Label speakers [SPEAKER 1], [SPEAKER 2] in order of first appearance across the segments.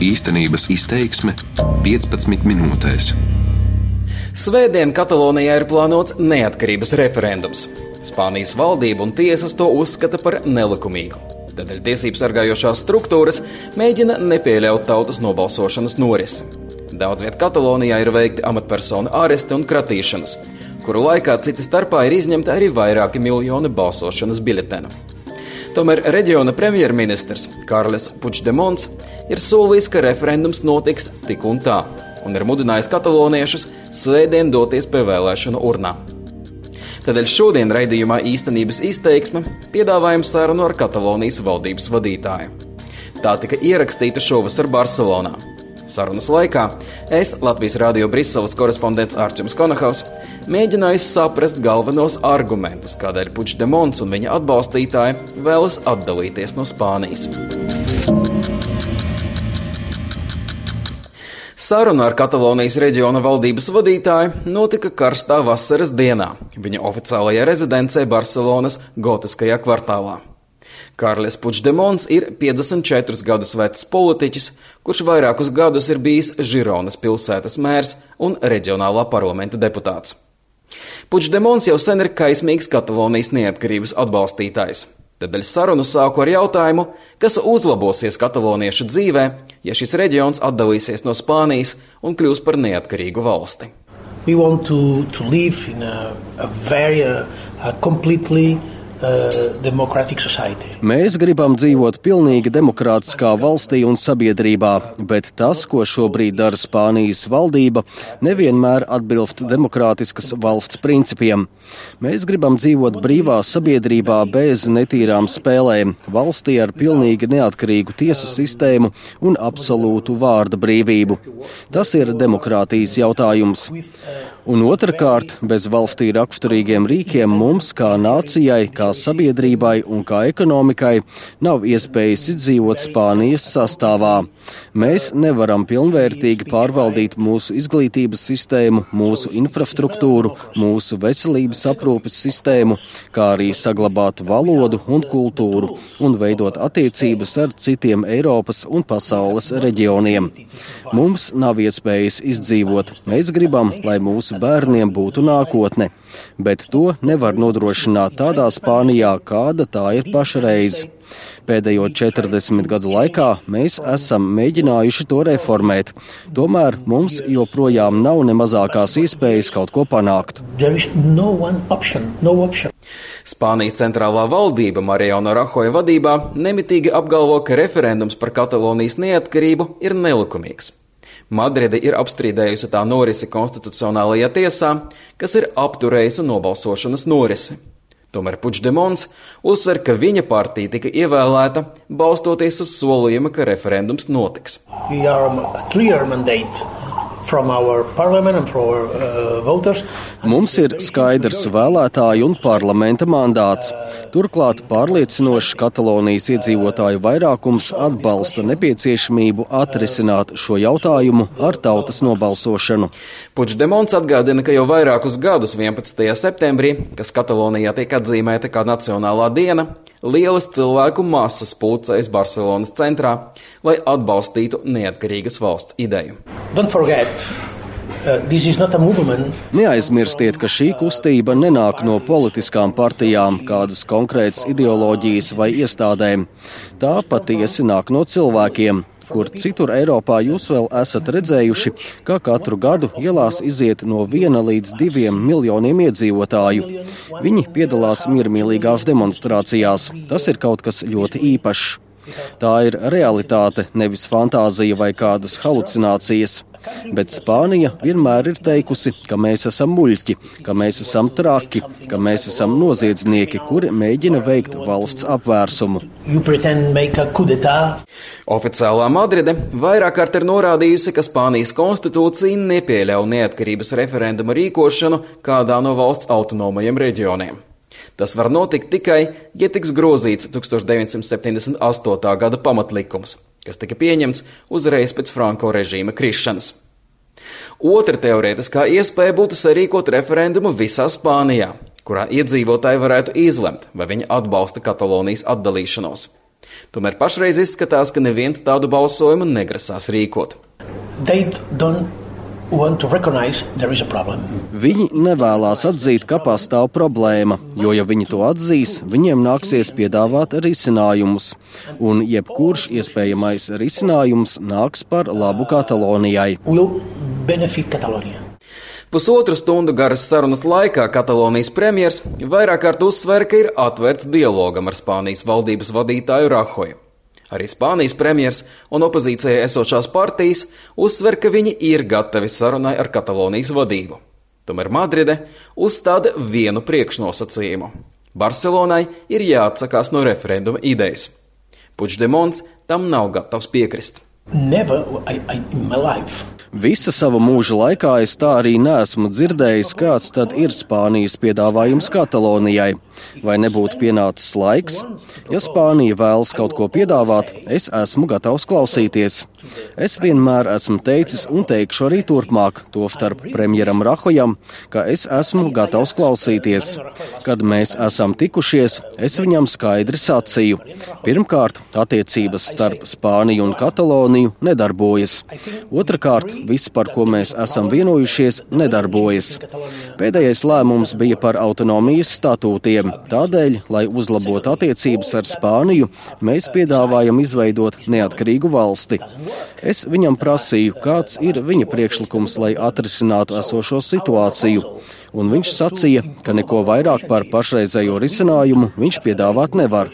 [SPEAKER 1] Īstenības izteiksme 15 minūtēs.
[SPEAKER 2] Svētdien Katalonijā ir plānots neatkarības referendums. Spānijas valdība un tiesas to uzskata par nelikumīgu. Tādēļ tiesību sargājošās struktūras mēģina nepieļaut tautas nobalsošanas norisi. Daudz vietā Katalonijā ir veikti amatpersonu aresti un kratīšanas, kuru laikā citi starpā ir izņemti arī vairāki miljoni balsošanas biļetenu. Tomēr reģiona premjerministrs Kārlis Puigdemons ir solījis, ka referendums notiks tik un tā, un ir mudinājis kataloniešus svētdien doties pie vēlēšanu urnām. Tādēļ šodien raidījumā īstenības izteiksme piedāvājam sarunu ar Katalonijas valdības vadītāju. Tā tika ierakstīta šovasar Barcelonā. Sarunas laikā es, Latvijas Rādio Briseles korespondents Arčuns Konahaus, mēģināju saprast galvenos argumentus, kādēļ Puigdemons un viņa atbalstītāji vēlas atdalīties no Spānijas. Saruna ar Katalonijas reģiona valdības vadītāju notika karstā vasaras dienā viņa oficiālajā rezidencē Barcelonas gotiskajā kvartālā. Kārlis Puigdemons ir 54 gadus vecs politiķis, kurš vairākus gadus ir bijis Žironas pilsētas mērs un reģionālā parlamenta deputāts. Puigdemons jau sen ir kaismīgs Katalonijas neatkarības atbalstītājs. Tādēļ sarunu sāku ar jautājumu, kas uzlabosies kataloniešu dzīvē, ja šis reģions atdalīsies no Spānijas un kļūs par neatkarīgu valsti. We want to, to live in a, a very, a, a completely
[SPEAKER 3] Uh, Mēs gribam dzīvot pilnīgi demokrātiskā valstī un sabiedrībā, bet tas, ko šobrīd dara Spānijas valdība, nevienmēr atbilst demokrātiskas valsts principiem. Mēs gribam dzīvot brīvā sabiedrībā bez netīrām spēlēm, valstī ar pilnīgi neatkarīgu tiesu sistēmu un absolūtu vārda brīvību. Tas ir demokrātijas jautājums. Un otrkārt, bez valstī raksturīgiem rīkiem mums, kā nācijai, kā sabiedrībai un kā ekonomikai, nav iespējas izdzīvot Spānijas sastāvā. Mēs nevaram pilnvērtīgi pārvaldīt mūsu izglītības sistēmu, mūsu infrastruktūru, mūsu veselības aprūpes sistēmu, kā arī saglabāt valodu un kultūru un veidot attiecības ar citiem Eiropas un pasaules reģioniem. Mums nav iespējas izdzīvot. Mēs gribam, lai mūsu bērniem būtu nākotne, bet to nevar nodrošināt tādā Spānijā, kāda tā ir pašreiz. Pēdējo 40 gadu laikā mēs esam mēģinājuši to reformēt. Tomēr mums joprojām nav ne mazākās iespējas kaut ko panākt. No option, no
[SPEAKER 2] Spānijas centrālā valdība Marijona Rahoja vadībā nemitīgi apgalvo, ka referendums par Katalonijas neatkarību ir nelikumīgs. Madride ir apstrīdējusi tā norisi konstitucionālajā tiesā, kas ir apturējusi nobalsošanas norisi. Tomēr Puigdemons uzsver, ka viņa partija tika ievēlēta balstoties uz solījumu, ka referendums notiks.
[SPEAKER 3] Uh, Mums ir skaidrs vēlētāju un parlamenta mandāts. Turklāt pārliecinošs Katalonijas iedzīvotāju vairākums atbalsta nepieciešamību atrisināt šo jautājumu ar tautas nobalsošanu.
[SPEAKER 2] Puigdemons atgādina, ka jau vairākus gadus 11. septembrī, kas Katalonijā tiek atzīmēta kā Nacionālā diena, Lielas cilvēku masas pulcējas Barcelonas centrā, lai atbalstītu neatkarīgas valsts ideju.
[SPEAKER 3] Uh, Neaizmirstiet, ka šī kustība nenāk no politiskām partijām, kādas konkrētas ideoloģijas vai iestādēm. Tā patiesi nāk no cilvēkiem, kur citur Eiropā jūs vēl esat redzējuši, ka katru gadu ielās iziet no viena līdz diviem miljoniem iedzīvotāju. Viņi piedalās miermīlīgās demonstrācijās. Tas ir kaut kas ļoti īpašs. Tā ir realitāte, nevis fantāzija vai kādas halucinācijas. Bet Spānija vienmēr ir teikusi, ka mēs esam muļķi, ka mēs esam traki, ka mēs esam noziedznieki, kuri mēģina veikt valsts apvērsumu.
[SPEAKER 2] Oficiālā Madride vairāk kārt ir norādījusi, ka Spānijas konstitūcija nepieļauj neatkarības referenduma rīkošanu kādā no valsts autonomajiem reģioniem. Tas var notikt tikai, ja tiks grozīts 1978. gada pamatlikums kas tika pieņemts uzreiz pēc Franko režīma krišanas. Otra teorētiskā iespēja būtu sarīkot referendumu visā Spānijā, kurā iedzīvotāji varētu izlemt, vai viņi atbalsta Katalonijas atdalīšanos. Tomēr pašreiz izskatās, ka neviens tādu balsojumu negrasās rīkot.
[SPEAKER 3] Viņi nevēlas atzīt, ka pastāv problēma, jo, ja viņi to atzīs, viņiem nāksies piedāvāt risinājumus, un jebkurš iespējamais risinājums nāks par labu Katalonijai.
[SPEAKER 2] Pusotru stundu garas sarunas laikā Katalonijas premjers vairāk kārt uzsver, ka ir atvērts dialogam ar Spānijas valdības vadītāju Rahoju. Arī Spānijas premjers un opozīcijai esošās partijas uzsver, ka viņi ir gatavi sarunai ar Katalonijas vadību. Tomēr Madride uzstāda vienu priekšnosacījumu. Barcelonai ir jāatsakās no referenduma idejas. Puigdemons tam nav gatavs piekrist. Never I, I,
[SPEAKER 3] Visa sava mūža laikā es tā arī neesmu dzirdējis, kāds tad ir Spānijas piedāvājums Katalonijai. Vai nebūtu pienācis laiks? Ja Spānija vēlas kaut ko piedāvāt, es esmu gatavs klausīties. Es vienmēr esmu teicis un teikšu arī turpmāk, to starp premjeram Rahojam, ka es esmu gatavs klausīties. Kad mēs esam tikušies, es viņam skaidri sacīju. Pirmkārt, attiecības starp Spāniju un Kataloniju nedarbojas. Otrakārt, viss, par ko mēs esam vienojušies, nedarbojas. Pēdējais lēmums bija par autonomijas statūtiem. Tādēļ, lai uzlabotu attiecības ar Spāniju, mēs piedāvājam izveidot neatkarīgu valsti. Es viņam prasīju, kāds ir viņa priekšlikums, lai atrisinātu esošo situāciju un viņš sacīja, ka neko vairāk par pašreizējo risinājumu viņš piedāvāt nevar.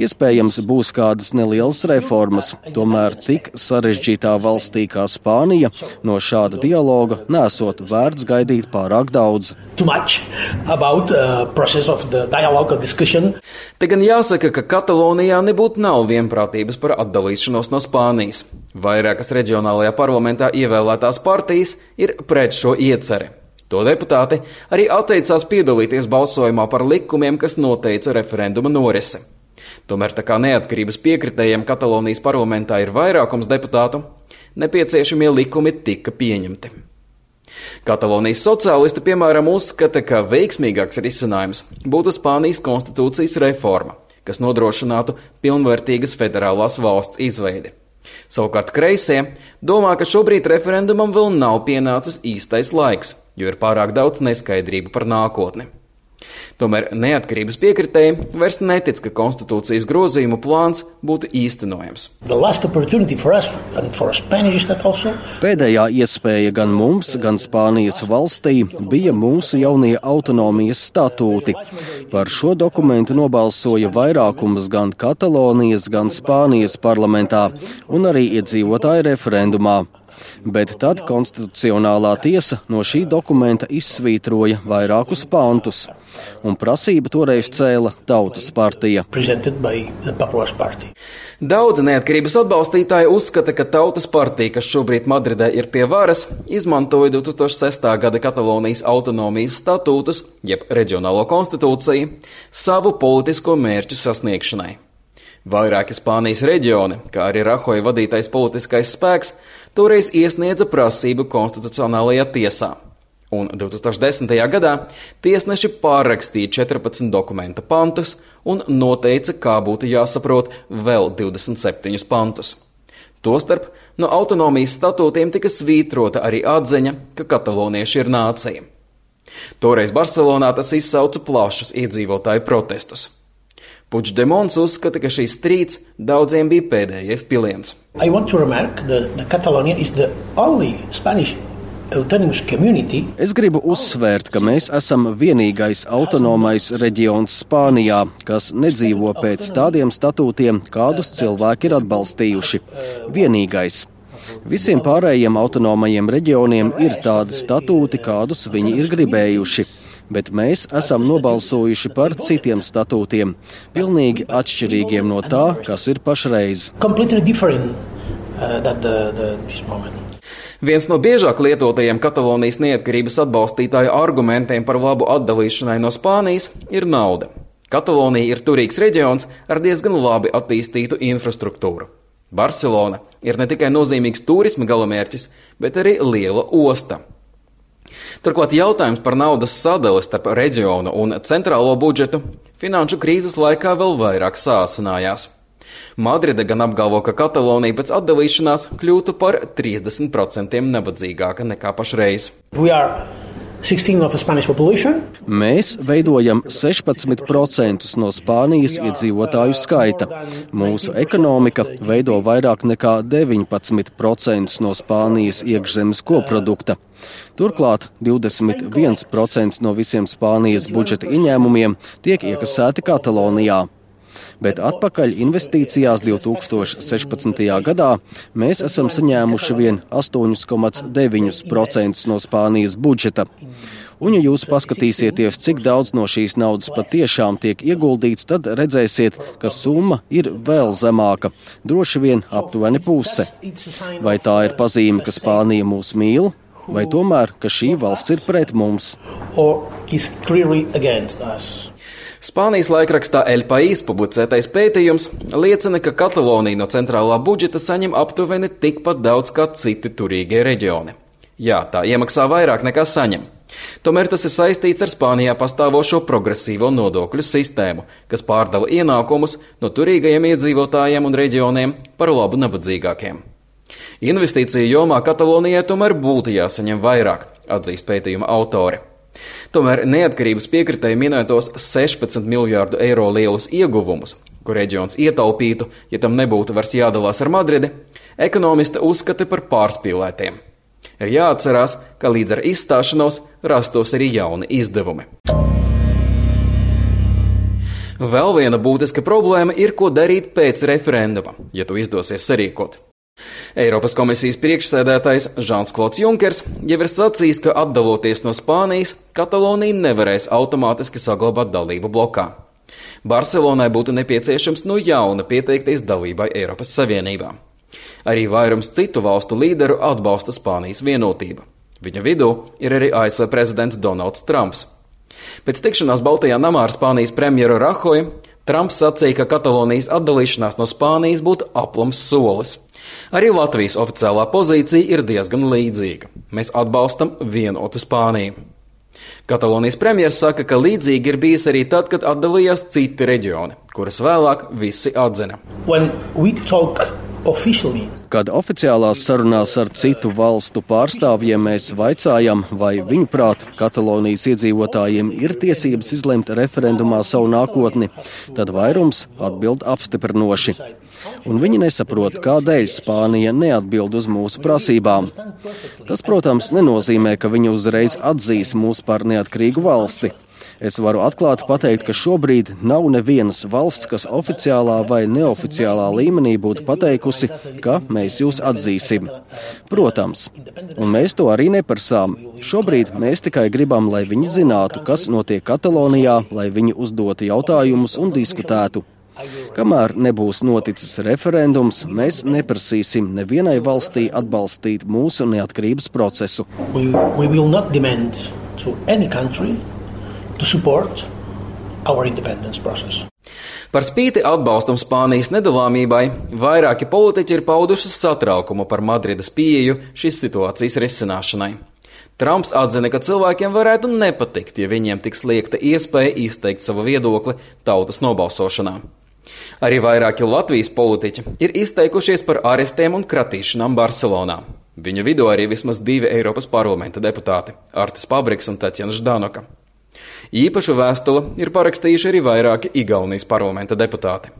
[SPEAKER 3] Iespējams, būs kādas nelielas reformas, tomēr tik sarežģītā valstī kā Spānija no šāda dialoga nesot vērts gaidīt pārāk daudz. About, uh,
[SPEAKER 2] Te gan jāsaka, ka Katalonijā nebūtu nav vienprātības par atdalīšanos no Spānijas. Vairākas reģionālajā parlamentā ievēlētās partijas ir pret šo ieceri. To deputāti arī atteicās piedalīties balsojumā par likumiem, kas noteica referenduma norisi. Tomēr tā kā neatkarības piekritējiem Katalonijas parlamentā ir vairākums deputātu, nepieciešamie likumi tika pieņemti. Katalonijas sociālisti, piemēram, uzskata, ka veiksmīgāks risinājums būtu Spānijas konstitūcijas reforma, kas nodrošinātu pilnvērtīgas federālās valsts izveidi. Savukārt kreisie domā, ka šobrīd referendumam vēl nav pienācis īstais laiks, jo ir pārāk daudz neskaidrību par nākotni. Tomēr neatkarības piekritēji vairs netic, ka konstitūcijas grozījumu plāns būtu īstenojams.
[SPEAKER 3] Pēdējā iespēja gan mums, gan Spānijas valstī bija mūsu jaunie autonomijas statūti. Par šo dokumentu nobalsoja vairākums gan Katalonijas, gan Spānijas parlamentā un arī iedzīvotāju referendumā bet tad konstitucionālā tiesa no šī dokumenta izsvītroja vairākus pantus, un prasību toreiz cēla Tautas partija.
[SPEAKER 2] Daudzi neatkarības atbalstītāji uzskata, ka Tautas partija, kas šobrīd Madridē ir pie varas, izmantoja 2006. gada Katalonijas autonomijas statūtus, jeb reģionālo konstitūciju, savu politisko mērķu sasniegšanai. Vairāki Spānijas reģioni, kā arī Rahoja vadītais politiskais spēks, toreiz iesniedza prasību konstitucionālajā tiesā. Un 2010. gadā tiesneši pārrakstīja 14 dokumenta pantus un noteica, kā būtu jāsaprot vēl 27 pantus. Tostarp no autonomijas statūtiem tika svītrota arī atziņa, ka katalonieši ir nācija. Toreiz Barcelonā tas izsauca plašus iedzīvotāju protestus. Puigdemons uzskata, ka šīs strīds daudziem bija pēdējais piliens.
[SPEAKER 3] Es gribu uzsvērt, ka mēs esam vienīgais autonomais reģions Spānijā, kas nedzīvo pēc tādiem statūtiem, kādus cilvēki ir atbalstījuši. Vienīgais. Visiem pārējiem autonomajiem reģioniem ir tādi statūti, kādus viņi ir gribējuši bet mēs esam nobalsojuši par citiem statūtiem, pilnīgi atšķirīgiem no tā, kas ir pašreiz.
[SPEAKER 2] Uh, Viens no biežāk lietotajiem Katalonijas neatkarības atbalstītāju argumentiem par labu atdalīšanai no Spānijas ir nauda. Katalonija ir turīgs reģions ar diezgan labi attīstītu infrastruktūru. Barcelona ir ne tikai nozīmīgs turisma galamērķis, bet arī liela osta. Turklāt jautājums par naudas sadali starp reģionu un centrālo budžetu finanšu krīzes laikā vēl vairāk sāsinājās. Madride gan apgalvo, ka Katalonija pēc atdalīšanās kļūtu par 30% nabadzīgāka nekā pašreiz.
[SPEAKER 3] Mēs veidojam 16% no Spānijas iedzīvotāju skaita. Mūsu ekonomika veido vairāk nekā 19% no Spānijas iekšzemes koprodukta. Turklāt 21% no visiem Spānijas budžeta ieņēmumiem tiek iekasēti Katalonijā bet atpakaļ investīcijās 2016. gadā mēs esam saņēmuši vien 8,9% no Spānijas budžeta. Un, ja jūs paskatīsieties, cik daudz no šīs naudas patiešām tiek ieguldīts, tad redzēsiet, ka summa ir vēl zemāka, droši vien aptuveni puse. Vai tā ir pazīme, ka Spānija mūs mīl, vai tomēr, ka šī valsts ir pret mums?
[SPEAKER 2] Spānijas laikrakstā El Pais publicētais pētījums liecina, ka Katalonija no centrālā budžeta saņem aptuveni tikpat daudz kā citi turīgie reģioni. Jā, tā iemaksā vairāk nekā saņem. Tomēr tas ir saistīts ar Spānijā pastāvošo progresīvo nodokļu sistēmu, kas pārdala ienākumus no turīgajiem iedzīvotājiem un reģioniem par labu nabadzīgākiem. Investīciju jomā Katalonijai tomēr būtu jāsaņem vairāk, atzīst pētījuma autori. Tomēr neatkarības piekritēji minētos 16 miljārdu eiro lielus ieguvumus, ko reģions ietaupītu, ja tam nebūtu vairs jādalās ar Madridi, ekonomista uzskata par pārspīlētiem. Ir jāatcerās, ka līdz ar izstāšanos rastos arī jauni izdevumi. Vēl viena būtiska problēma ir, ko darīt pēc referenduma, ja to izdosies sarīkot. Eiropas komisijas priekšsēdētājs Žants Klods Junkers jau ir sacījis, ka atdaloties no Spānijas, Katalonija nevarēs automātiski saglabāt dalību blokā. Barcelonai būtu nepieciešams no jauna pieteikties dalībai Eiropas Savienībā. Arī vairums citu valstu līderu atbalsta Spānijas vienotību. Viņa vidū ir arī ASV prezidents Donalds Trumps. Pēc tikšanās Baltijā namā ar Spānijas premjeru Rahoju Trumps sacīja, ka Katalonijas atdalīšanās no Spānijas būtu aplams solis. Arī Latvijas oficiālā pozīcija ir diezgan līdzīga. Mēs atbalstam vienotu Spāniju. Katalonijas premjerministrs saka, ka līdzīgi ir bijis arī tad, kad atdalījās citi reģioni, kurus vēlāk visi atzina.
[SPEAKER 3] Kad oficiālās sarunās ar citu valstu pārstāvjiem mēs vaicājam, vai viņuprāt Katalonijas iedzīvotājiem ir tiesības izlemt referendumā savu nākotni, tad vairums atbild apstiprinoši. Un viņi nesaprot, kādēļ Spānija neatbild uz mūsu prasībām. Tas, protams, nenozīmē, ka viņi uzreiz atzīs mūs par neatkarīgu valsti. Es varu atklāti pateikt, ka šobrīd nav nevienas valsts, kas oficiālā vai neoficiālā līmenī būtu pateikusi, ka mēs jūs atzīsim. Protams, un mēs to arī neprasām. Šobrīd mēs tikai gribam, lai viņi zinātu, kas notiek Katalonijā, lai viņi uzdotu jautājumus un diskutētu. Kamēr nebūs noticis referendums, mēs neprasīsim nevienai valstī atbalstīt mūsu neatkarības procesu. We, we
[SPEAKER 2] to support our independence process. Par spīti atbalstam Spānijas nedalāmībai, vairāki politiķi ir pauduši satraukumu par Madrides pieeju šīs situācijas risināšanai. Trumps atzina, ka cilvēkiem varētu nepatikt, ja viņiem tiks liekta iespēja izteikt savu viedokli tautas nobalsošanā. Arī vairāki Latvijas politiķi ir izteikušies par arestiem un kratīšanām Barcelonā. Viņu vidū arī vismaz divi Eiropas parlamenta deputāti - Artis Pabriks un Tatjana Ždanoka. Īpašu vēstuli ir parakstījuši arī vairāki Igaunijas parlamenta deputāti.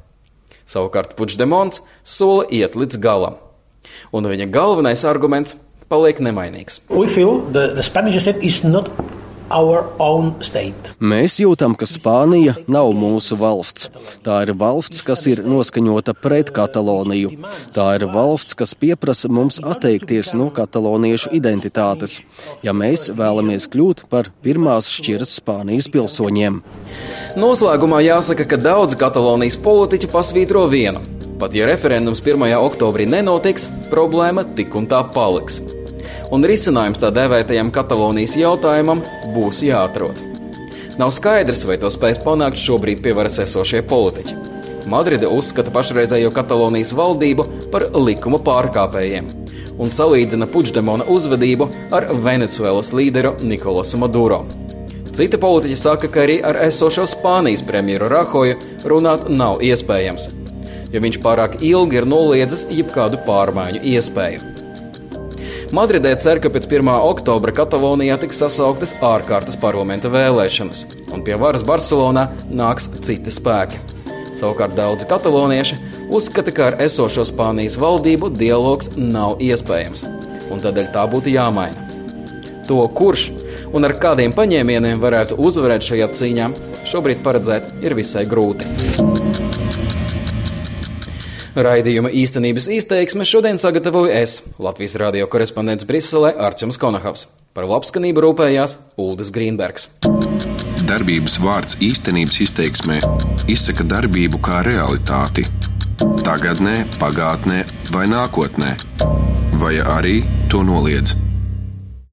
[SPEAKER 2] Savukārt Puigdemons sola iet līdz galam, un viņa galvenais arguments paliek nemainīgs.
[SPEAKER 3] Mēs jūtam, ka Spānija nav mūsu valsts. Tā ir valsts, kas ir noskaņota pret Kataloniju. Tā ir valsts, kas pieprasa mums atteikties no kataloniešu identitātes, ja mēs vēlamies kļūt par pirmās šķiras Spānijas pilsoņiem.
[SPEAKER 2] Noslēgumā jāsaka, ka daudz Katalonijas politiķi pasvītro vienu. Pat ja referendums 1. oktobrī nenotiks, problēma tik un tā paliks un risinājums tā dēvētajam Katalonijas jautājumam būs jāatrod. Nav skaidrs, vai to spēs panākt šobrīd pie varas esošie politiķi. Madride uzskata pašreizējo Katalonijas valdību par likuma pārkāpējiem un salīdzina Puigdemona uzvedību ar Venecuēlas līderu Nikolasu Maduro. Citi politiķi saka, ka arī ar esošo Spānijas premjeru Rahoju runāt nav iespējams. jo viņš pārāk ilgi ir noliedzis jebkādu pārmaiņu iespēju. Madridē cer, ka pēc 1. oktobra Katalonijā tiks sasauktas ārkārtas parlamenta vēlēšanas, un pie varas Barcelonā nāks citi spēki. Savukārt daudzi katalonieši uzskata, ka ar esošo Spānijas valdību dialogs nav iespējams, un tādēļ tā būtu jāmaina. To, kurš un ar kādiem paņēmieniem varētu uzvarēt šajā cīņā, šobrīd paredzēt ir visai grūti. Raidījuma īstenības izteiksme šodien sagatavoju es, Latvijas radio korespondents Briselē, Arčuns Konahavs. Par labskanību rūpējās Uldis Grīnbergs.
[SPEAKER 1] Darbības vārds īstenības izteiksmē izsaka darbību kā realitāti. Tagatnē, pagātnē vai nākotnē, vai arī to noliedz.